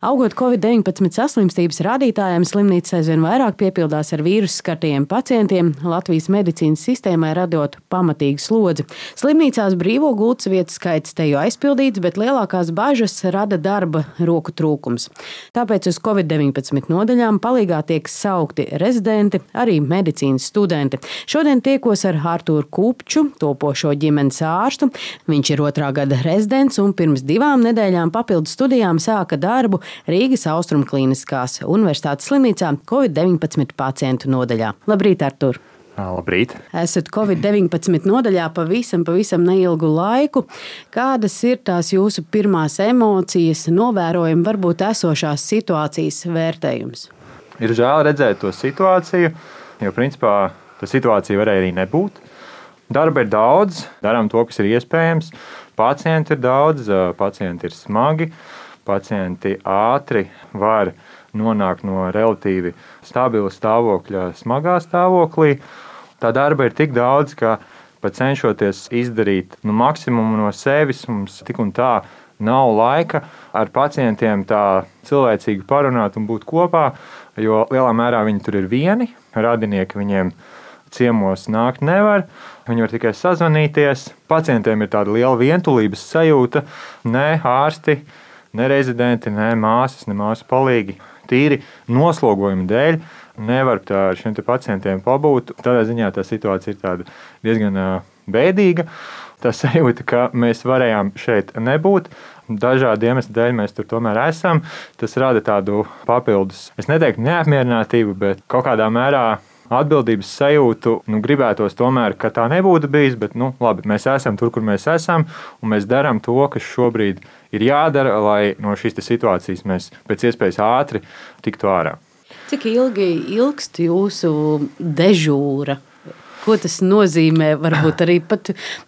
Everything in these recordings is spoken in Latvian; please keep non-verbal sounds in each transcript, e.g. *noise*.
Augot Covid-19 saslimstības rādītājiem, slimnīca aizvien vairāk piepildās ar vīrusu skartajiem pacientiem, Latvijas medicīnas sistēmai radot pamatīgu slodzi. Slimnīcās brīvo gultas vietu skaits te jau aizpildīts, bet lielākās bažas rada darba roku trūkums. Tāpēc uz Covid-19 nodaļām palīgā tiek saukti rezidenti, arī medicīnas studenti. Šodien tiekos ar Artūru Kupču, topošo ģimenes ārstu. Viņš ir otrā gada rezidents un pirms divām nedēļām papildu studijām sāka darbu Rīgas Austrumkliniskās Universitātes slimnīcā Covid-19 pacientu nodaļā. Labrīt, Artur! Labrīt! Esat Covid-19 nodaļā pavisam, pavisam neilgu laiku. Kādas ir tās jūsu pirmās emocijas, novērojumi, varbūt esošās situācijas vērtējums? Ir žēl redzēt to situāciju, jo principā tā situācija varēja arī nebūt. Darba ir daudz, darām to, kas ir iespējams. Pacienti ir daudz, pacienti ir smagi pacienti ātri var nonākt no relatīvi stabila stāvokļa smagā stāvoklī. Tā darba ir tik daudz, ka pat cenšoties izdarīt nu, maksimumu no sevis, mums tik un tā nav laika ar pacientiem tā cilvēcīgi parunāt un būt kopā, jo lielā mērā viņi tur ir vieni, radinieki viņiem ciemos nākt nevar. Viņi var tikai sazvanīties. Pacientiem ir tāda liela vientulības sajūta, ne ārsti ne rezidenti, ne māsas, ne māsu palīgi. Tīri noslogojuma dēļ nevar ar šiem pacientiem pabūt. Tādā ziņā tā situācija ir diezgan bēdīga. Tā sajūta, ka mēs varējām šeit nebūt, dažādu iemeslu dēļ mēs tur tomēr esam. Tas rada tādu papildus, es neteiktu neapmierinātību, bet kaut kādā mērā atbildības sajūtu. Nu, gribētos tomēr, ka tā nebūtu bijis, bet nu, labi, mēs esam tur, kur mēs esam, un mēs darām to, kas šobrīd ir jādara, lai no šīs situācijas mēs pēc iespējas ātri tiktu ārā. Cik ilgi ilgst jūsu dežūra? Ko tas nozīmē? Varbūt arī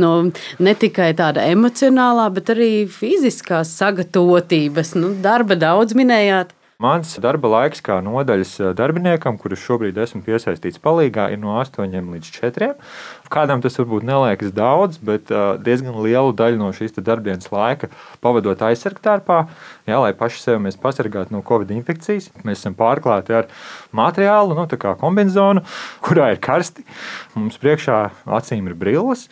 no, ne tikai tāda emocionālā, bet arī fiziskās sagatavotības. Nu, darba daudz minējāt. Mans darba laiks kā nodaļas darbiniekam, kurš šobrīd esmu piesaistīts palīgā, ir no 8 līdz 4. Kādam tas varbūt neliekas daudz, bet diezgan lielu daļu no šīs darbdienas laika pavadot aizsargtārpā, jā, lai paši sevi mēs pasargātu no covid infekcijas. Mēs esam pārklāti ar materiālu, nu, kā kombināciju, *laughs* kurā ir karsti. Mums priekšā acīm ir brilles.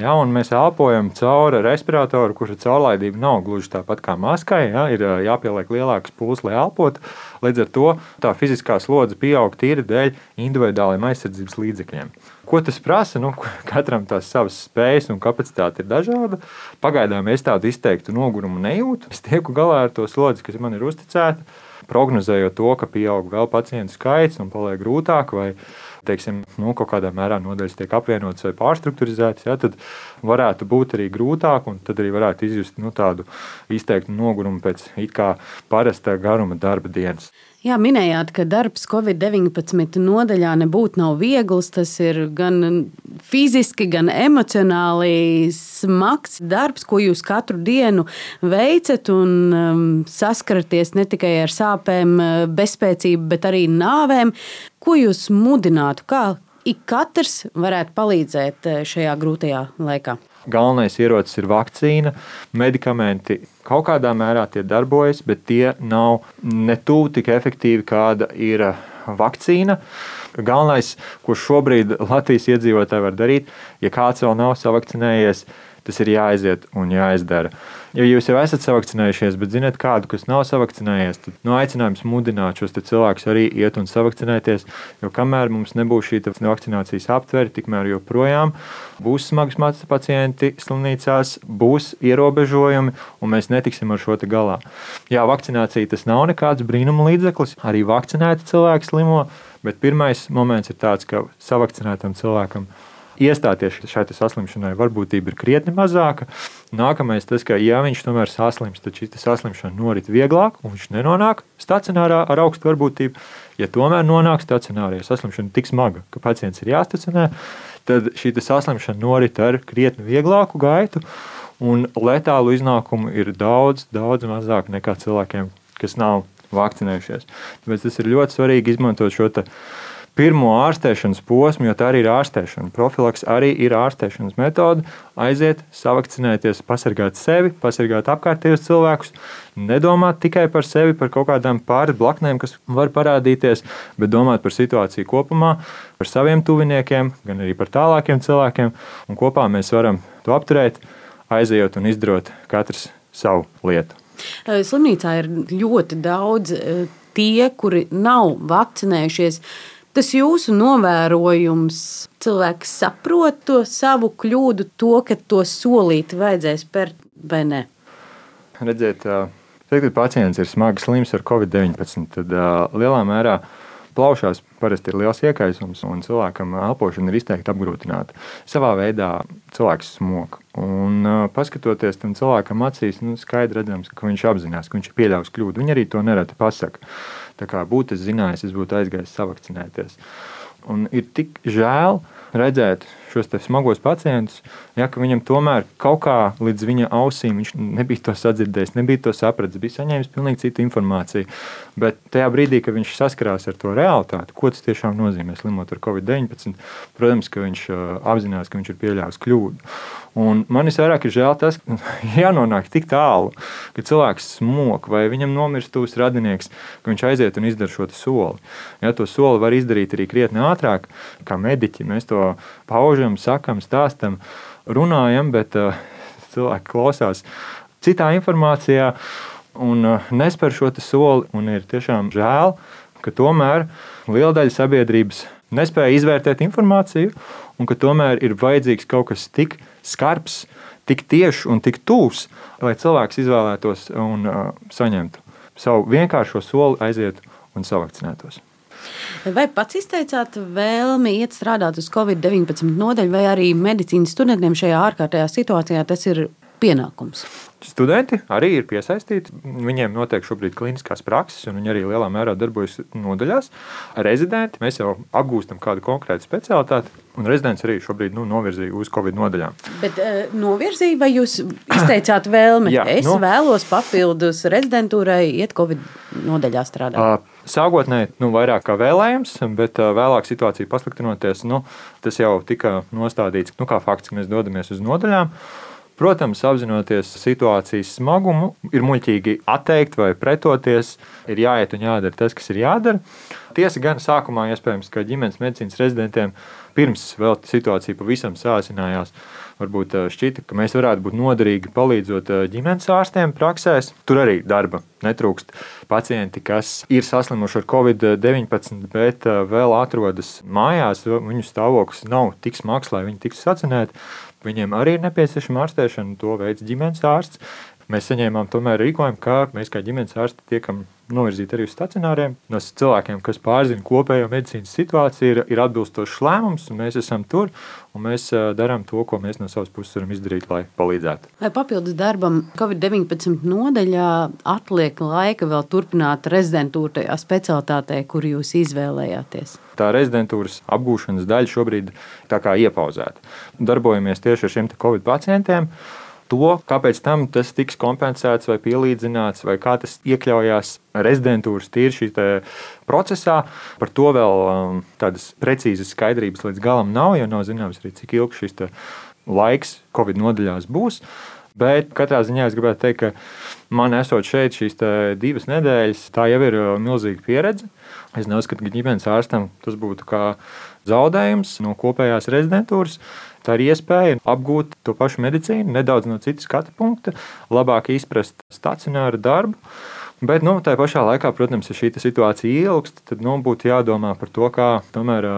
Ja, mēs elpojam caur respiratoru, kura caurlaidība nav gluži tāpat kā maskai. Ja, ir jāpieliek lielāks pūles, lai elpotu. Līdz ar to tā fiziskā slodze pieaug tīri dēļ individuāliem aizsardzības līdzekļiem. Ko tas prasa? Nu, katram tās savas spējas un kapacitāte ir dažāda. Pagaidām es tādu izteiktu nogurumu nejūtu. Es tieku galā ar to slodzi, kas man ir uzticēta, prognozējot to, ka pieaug vēl pacientu skaits un paliek grūtāk. Vai, teiksim, nu, kaut kādā mērā nodaļas tiek apvienotas vai pārstruktūrizētas, ja, tad varētu būt arī grūtāk, un tad arī varētu izjust nu, tādu izteiktu nogurumu pēc it kā parasta garuma darba dienas. Jā, minējāt, ka darbs Covid-19 nodaļā nebūtu nav viegls. Tas ir gan fiziski, gan emocionāli smags darbs, ko jūs katru dienu veicat un um, saskaraties ne tikai ar sāpēm, bezspēcību, bet arī nāvēm. Ko jūs mudinātu? Kā ik katrs varētu palīdzēt eh, šajā grūtajā laikā? Galvenais ierocis ir vakcīna, medikamenti. Kaut kādā mērā tie darbojas, bet tie nav ne tuvu tik efektīvi, kāda ir vakcīna. Galvenais, ko šobrīd Latvijas iedzīvotāji var darīt, ja kāds vēl nav savakcinējies, tas ir jāaiziet un jāizdara. Ja jūs jau esat savakcinējušies, bet zinat kādu, kas nav savakcinējies, tad no nu, aicinājums mudināt šos cilvēkus arī iet un savakcinēties. Jo kamēr mums nebūs šī vakcinācijas aptvere, tikmēr joprojām būs smagas matas pacienti slimnīcās, būs ierobežojumi, un mēs netiksim ar šo galā. Jā, vakcinācija tas nav nekāds brīnuma līdzeklis. Arī vakcinēti cilvēki slimo, bet pirmais moments ir tāds, ka savakcinētam cilvēkam ir iestāties šai saslimšanai varbūtība ir krietni mazāka. Nākamais tas, ka ja viņš tomēr saslims, tad šī saslimšana norit vieglāk un viņš nenonāk stacionārā ar augstu varbūtību. Ja tomēr nonāk stacionārā, ja saslimšana ir tik smaga, ka pacients ir jāstacionē, tad šī saslimšana norit ar krietni vieglāku gaitu. Un letālu iznākumu ir daudz, daudz mazāk nekā cilvēkiem, kas nav vakcinējušies. Tāpēc tas ir ļoti svarīgi izmantot šo pirmo ārstēšanas posmu, jo tā arī ir ārstēšana. Profilaks arī ir ārstēšanas metode. Aiziet, savakcinēties, pasargāt sevi, pasargāt apkārtējos cilvēkus, nedomāt tikai par sevi, par kaut kādām pāris blaknēm, kas var parādīties, bet domāt par situāciju kopumā, par saviem tuviniekiem, gan arī par tālākiem cilvēkiem. Un kopā mēs varam to apturēt, aizejot un izdarot katrs savu lietu. Slimnīcā ir ļoti daudz tie, kuri nav vakcinējušies. Tas jūsu novērojums, cilvēks saprot to savu kļūdu, to, ka to solīti vajadzēs spērt vai ne? Redziet, tad, kad pacients ir smagi slims ar covid-19, tad lielā mērā plaušās parasti ir liels iekaisums, un cilvēkam elpošana ir izteikti apgrūtināta. Savā veidā cilvēks smog. Un, paskatoties tam cilvēkam acīs, nu, skaidri redzams, ka viņš apzinās, ka viņš ir pieļāvis kļūdu. Viņi arī to nereti pasaka. Tā kā būtu es zinājis, es būtu aizgājis savakcinēties. Un ir tik žēl redzēt šos smagos pacientus, ja viņam tomēr kaut kā līdz viņa ausīm viņš nebija to sadzirdējis, nebija to sapratis, bija saņēmis pilnīgi citu informāciju. Bet tajā brīdī, kad viņš saskarās ar to realitāti, ko tas tiešām nozīmē slimot ar covid-19, protams, ka viņš apzinās, ka viņš ir pieļāvis kļūdu. Un man visvairāk ir žēl tas, ka *laughs* jānonāk tik tālu, ka cilvēks smok vai viņam nomirst tūs radinieks, ka viņš aiziet un izdara šo soli. Ja to soli var izdarīt arī krietni ātrāk, kā mediķi. Mēs to paužam, sakam, stāstam, runājam, bet uh, cilvēki klausās citā informācijā un uh, nespēr šo soli. Ir tiešām žēl, ka tomēr liela daļa sabiedrības nespēja izvērtēt informāciju, un ka tomēr ir vajadzīgs kaut kas tik skarbs, tik tiešs un tik tūs, lai cilvēks izvēlētos un uh, saņemtu savu vienkāršo soli, aiziet un savakcinētos. Vai pats izteicāt vēlmi iet strādāt uz Covid-19 nodaļu, vai arī medicīnas studentiem šajā ārkārtējā situācijā? Tas ir pienākums? Studenti arī ir piesaistīti. Viņiem notiek šobrīd kliniskās prakses, un viņi arī lielā mērā darbojas nodaļās. Rezidenti mēs jau apgūstam kādu konkrētu specialitāti, un rezidents arī šobrīd nu, novirzīja uz Covid nodaļām. Bet uh, novirzīja, vai jūs izteicāt vēlmi? Jā, es nu, vēlos papildus rezidentūrai iet Covid nodaļā strādāt. Uh, Sākotnēji nu, vairāk kā vēlējams, bet uh, vēlāk situācija pasliktinoties, nu, tas jau tika nostādīts nu, kā fakts, ka mēs dodamies uz nodaļām. Protams, apzinoties situācijas smagumu, ir muļķīgi atteikt vai pretoties. Ir jāiet un jādara tas, kas ir jādara. Tiesa gan sākumā, iespējams, ka ģimenes medicīnas rezidentiem pirms vēl situācija pavisam sācinājās. Varbūt eh, šķita, ka mēs varētu būt noderīgi palīdzot eh, ģimenes ārstiem praksēs. Tur arī darba netrūkst. Pacienti, kas ir saslimuši ar covid-19, bet eh, vēl atrodas mājās, viņu stāvoklis nav tik smags, lai viņi tiktu sacinēti. Viņiem arī ir nepieciešama ārstēšana, to veids ģimenes ārsts. Mēs saņēmām tomēr rīkojumu, ka mēs kā ģimenes ārsti tiekam novirzīti arī uz stacionāriem. No cilvēkiem, kas pārzina kopējo medicīnas situāciju, ir, ir atbilstošs lēmums, un mēs esam tur, un mēs darām to, ko mēs no savas puses varam izdarīt, lai palīdzētu. Vai papildus darbam Covid-19 nodaļā atliek laika vēl turpināt rezidentūru tajā specialitātē, kur jūs izvēlējāties? Tā rezidentūras apgūšanas daļa šobrīd ir iepauzēta. Darbojamies tieši ar šiem Covid pacientiem. To, kāpēc tam tas tiks kompensēts vai pielīdzināts, vai kā tas iekļaujās rezidentūras tīri šī procesā, par to vēl um, tādas precīzas skaidrības līdz galam nav, jo nav zināms arī, cik ilgs šis laiks Covid nodaļās būs. Bet katrā ziņā es gribētu teikt, ka man esot šeit šīs divas nedēļas, tā jau ir uh, milzīga pieredze. Es neuzskatu, ka ģimenes ārstam tas būtu kā zaudējums no kopējās rezidentūras. Tā ir iespēja apgūt to pašu medicīnu, nedaudz no citas skatu punkta, labāk izprast stacionāru darbu. Bet nu, tā pašā laikā, protams, ja šī situācija ilgst, tad nu, būtu jādomā par to, kā tomēr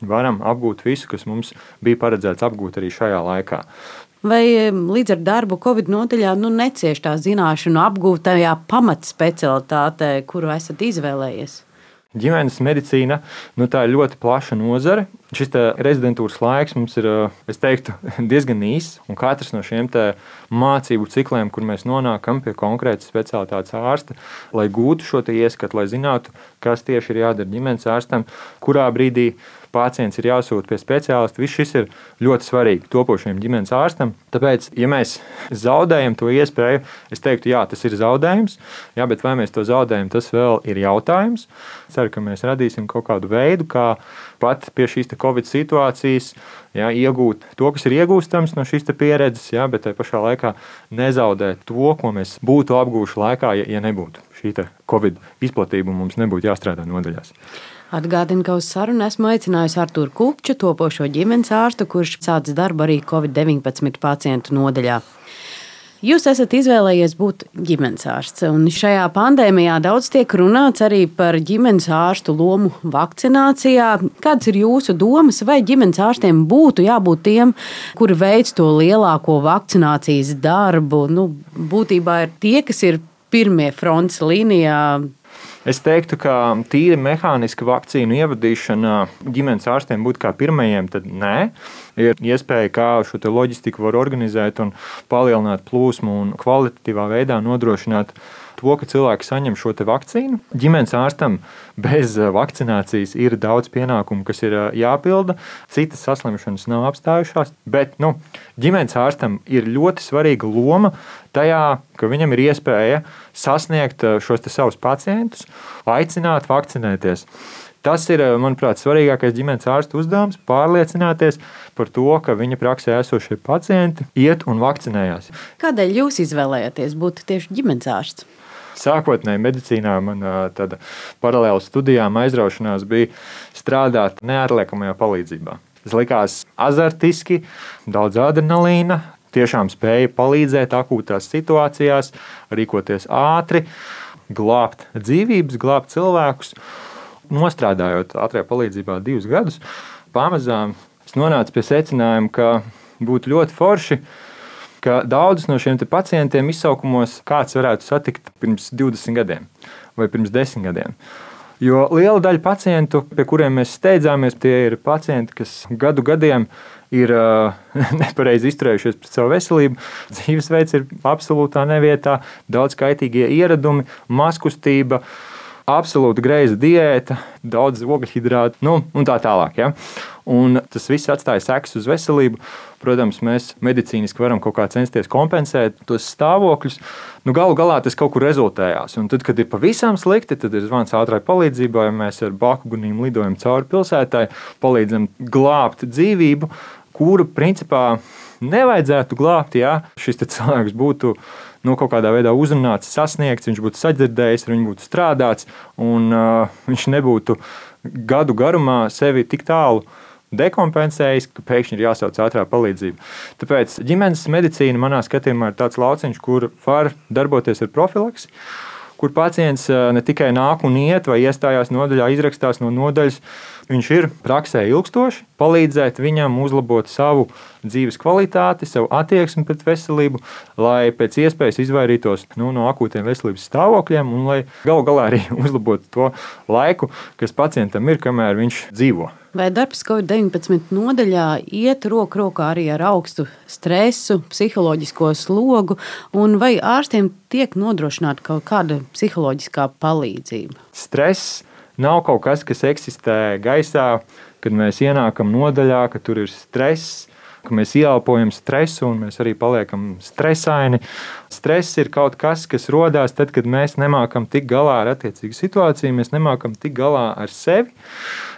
varam apgūt visu, kas mums bija paredzēts apgūt arī šajā laikā. Vai līdz ar darbu Covid nodaļā nu, necieš tā zināšanu apgūtajā pamatspecialitātē, kuru esat izvēlējies? Ģimenes medicīna nu, ir ļoti plaša nozare, Šis rezidentūras laiks mums ir teiktu, *laughs* diezgan īss, katrs no šiem mācību cikliem, kur mēs nonākam pie konkrēta speciālitātes ārsta, lai gūtu šo ieskatu, lai zinātu, kas tieši ir jādara ģimenes ārstam, kurā brīdī pacients ir jāsūta pie speciālista. Viss šis ir ļoti svarīgi topošajam ģimenes ārstam. Tāpēc, ja mēs zaudējam to iespēju, es teiktu, jā, tas ir zaudējums, jā, bet vai mēs to zaudējam, tas vēl ir jautājums. Ceru, ka mēs radīsim kaut kādu veidu, kā pat pie šīs Covid situācijas jā, iegūt to, kas ir iegūstams no šīs pieredzes, jā, bet tajā pašā laikā nezaudēt to, ko mēs būtu apgūši laikā, ja, ja nebūtu šī Covid izplatība un mums nebūtu jāstrādā nodaļās. Atgādinu, ka uz sarunu esmu aicinājusi Artūru Kupču, topošo ģimenes ārstu, kurš sācis darbu arī Covid-19 pacientu nodaļā. Jūs esat izvēlējies būt ģimenes ārsts, un šajā pandēmijā daudz tiek runāts arī par ģimenes ārstu lomu vakcinācijā. Kādas ir jūsu domas, vai ģimenes ārstiem būtu jābūt tiem, kuri veic to lielāko vakcinācijas darbu? Nu, būtībā ir tie, kas ir pirmie frontes līnijā Es teiktu, ka tīri mehāniska vakcīnu ievadīšana ģimenes ārstiem būtu kā pirmajiem, tad nē. Ir iespēja, kā šo loģistiku var organizēt un palielināt plūsmu un kvalitatīvā veidā nodrošināt to, ka cilvēki saņem šo vakcīnu. Ģimenes ārstam bez eh, vakcinācijas ir daudz pienākumu, kas ir eh, jāpilda. Citas saslimšanas nav apstājušās, bet nu, ģimenes ārstam ir ļoti svarīga loma tajā, ka viņam ir iespēja sasniegt eh, šos savus pacientus, aicināt vakcinēties. Tas ir, manuprāt, svarīgākais ģimenes ārsta uzdevums - pārliecināties par to, ka viņa praksē esošie pacienti iet un vakcinējās. Kādēļ jūs izvēlējāties būt tieši ģimenes ārsts? Sākotnēji medicīnā man tāda paralēli studijām aizraušanās bija strādāt neatliekamajā palīdzībā. Tas likās azartiski, daudz adrenalīna, tiešām spēja palīdzēt akūtās situācijās, rīkoties ātri, glābt dzīvības, glābt cilvēkus. Nostrādājot ātrajā palīdzībā divus gadus, pamazām es nonācu pie secinājuma, ka būtu ļoti forši ka daudzus no šiem pacientiem izsaukumos kāds varētu satikt pirms 20 gadiem vai pirms 10 gadiem. Jo liela daļa pacientu, pie kuriem mēs steidzāmies, tie ir pacienti, kas gadu gadiem ir uh, *laughs* nepareizi izturējušies pret savu veselību. Dzīvesveids ir absolūtā nevietā, daudz kaitīgie ieradumi, maskustība, absolūti greiza diēta, daudz ogļhidrātu nu, un tā tālāk. Ja? Un tas viss atstāja sekas uz veselību. Protams, mēs medicīniski varam kaut kā censties kompensēt tos stāvokļus. Nu, galu galā tas kaut kur rezultējās. Un tad, kad ir pavisam slikti, tad ir zvans ātrai palīdzībai. Mēs ar bakuguniem lidojam cauri pilsētai, palīdzam glābt dzīvību, kuru principā nevajadzētu glābt, ja šis cilvēks būtu nu, kaut kādā veidā uzrunāts, sasniegts, viņš būtu sadzirdējis, viņš būtu strādāts un uh, viņš nebūtu gadu garumā sevi tik tālu dekompensējis, ka pēkšņi ir jāsauc ātrā palīdzība. Tāpēc ģimenes medicīna manā skatījumā ir tāds lauciņš, kur var darboties ar profilaksi. Kur pacients ne tikai nāk un iet, vai iestājās nodaļā, izrakstās no nodaļas, viņš ir praksē ilgstoši, palīdzēt viņam uzlabot savu dzīves kvalitāti, savu attieksmi pret veselību, lai pēc iespējas izvairītos nu, no akūtiem veselības stāvokļiem un lai galu galā arī *laughs* uzlabotu to laiku, kas pacientam ir, kamēr viņš dzīvo. Vai darbs Covid-19 nodaļā iet roku rokā arī ar augstu stresu, psiholoģisko slogu, un vai ārstiem tiek nodrošināta kaut kāda psiholoģiskā palīdzība? Stress nav kaut kas, kas eksistē gaisā, kad mēs ienākam nodaļā, ka tur ir stress, ka mēs ieelpojam stresu un mēs arī paliekam stresaini. Stress ir kaut kas, kas rodas tad, kad mēs nemākam tikt galā ar attiecīgu situāciju, mēs nemākam tikt galā ar sevi.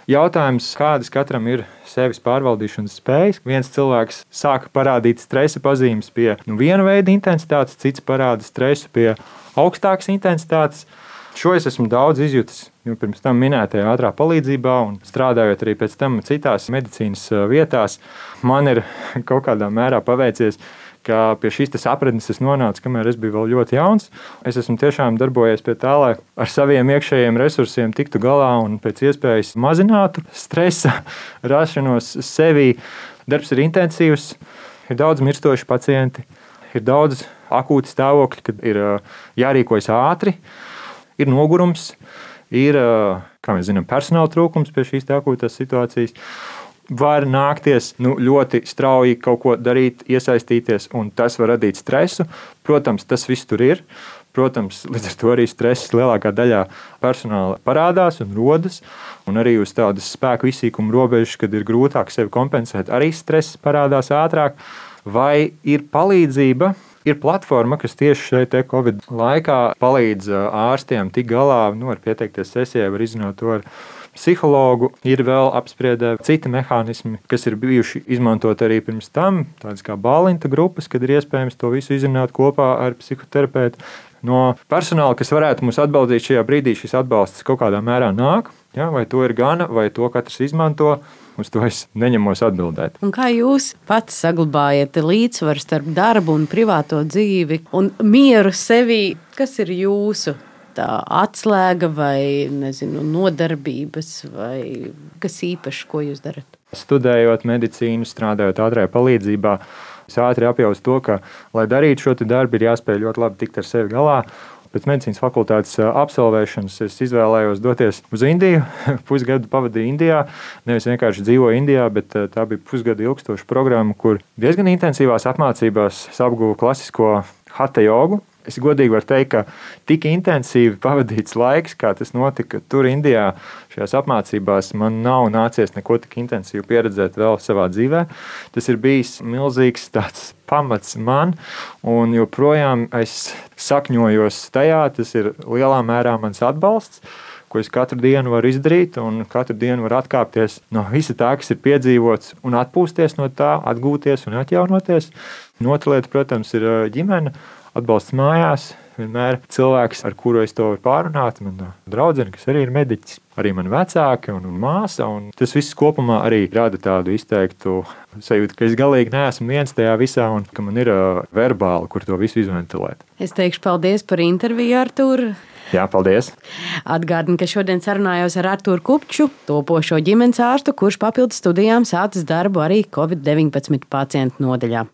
Jautājums, kādas katram ir sevis pārvaldīšanas spējas. Viens cilvēks sāka parādīt stresa pazīmes pie nu, viena veida intensitātes, cits parāda stresu pie augstākas intensitātes. Šo es esmu daudz izjutis jau pirms tam minētajā ātrā palīdzībā, un strādājot arī pēc tam citās medicīnas vietās. Man ir *laughs* kaut kādā mērā paveicies pie šīs sapratnes es nonācu, kamēr es biju vēl ļoti jauns. Es esmu tiešām darbojies pie tā, lai ar saviem iekšējiem resursiem tiktu galā un pēc iespējas mazinātu stresa *laughs* rašanos sevī. Darbs ir intensīvs, ir daudz mirstoši pacienti, ir daudz akūti stāvokļi, kad ir jārīkojas ātri ir nogurums, ir, kā mēs zinām, personāla trūkums pie šīs akūtās situācijas. var nākties nu, ļoti strauji kaut ko darīt, iesaistīties, un tas var radīt stresu. Protams, tas viss tur ir. Protams, līdz ar to arī stress lielākā daļā personāla parādās un rodas. Un arī uz tādas spēku izsīkuma robežas, kad ir grūtāk sevi kompensēt, arī stress parādās ātrāk. Vai ir palīdzība? Ir platforma, kas tieši šeit Covid laikā palīdz ārstiem tikt galā, nu, var pieteikties sesijai, var izzināt to ar psihologu. Ir vēl apspriedē citi mehānismi, kas ir bijuši izmantot arī pirms tam, tādas kā bālinta grupas, kad ir iespējams to visu izrunāt kopā ar psihoterapeitu. No personāla, kas varētu mums atbalstīt šajā brīdī, šis atbalsts kaut kādā mērā nāk. Ja, vai to ir gana, vai to katrs izmanto. Uz to es neņemos atbildēt. Un kā jūs pats saglabājat līdzsvaru starp darbu un privāto dzīvi un mieru sevī? Kas ir jūsu tā atslēga vai nezinu, nodarbības, vai kas īpašs, ko jūs darat? Studējot medicīnu, strādājot ātrajā palīdzībā, es ātri apjaustu to, ka, lai darītu šo darbu, ir jāspēj ļoti labi tikt ar sevi galā. Pēc medicīnas fakultātes absolvēšanas es izvēlējos doties uz Indiju. *laughs* Pusgadu pavadīju Indijā. Nevis vienkārši dzīvoju Indijā, bet tā bija pusgada ilgstoša programma, kur diezgan intensīvās apmācībās apguvu klasisko hatha jogu, Es godīgi varu teikt, ka tik intensīvi pavadīts laiks, kā tas notika tur, Indijā, šajās apmācībās, man nav nācies neko tik intensīvu pieredzēt vēl savā dzīvē. Tas ir bijis milzīgs pamats man, un joprojām es sakņojos tajā. Tas ir lielā mērā mans atbalsts ko es katru dienu varu izdarīt, un katru dienu varu atkāpties no visa tā, kas ir piedzīvots, un atpūsties no tā, atgūties un atjaunoties. Un otra lieta, protams, ir ģimene atbalsts mājās. Vienmēr cilvēks, ar kuru es to varu pārunāt, mana draudzene, kas arī ir mediķis, arī mana vecāka un, un māsa. Un tas viss kopumā arī rada tādu izteiktu sajūtu, ka es galīgi neesmu viens tajā visā un ka man ir verbāli, kur to visu izventilēt. Es teikšu paldies par interviju, Artur. Jā, paldies. Atgādinu, ka šodien sarunājos ar Arturu Kupču, topošo ģimenes ārstu, kurš papildus studijām sācis darbu arī Covid-19 pacientu nodaļā.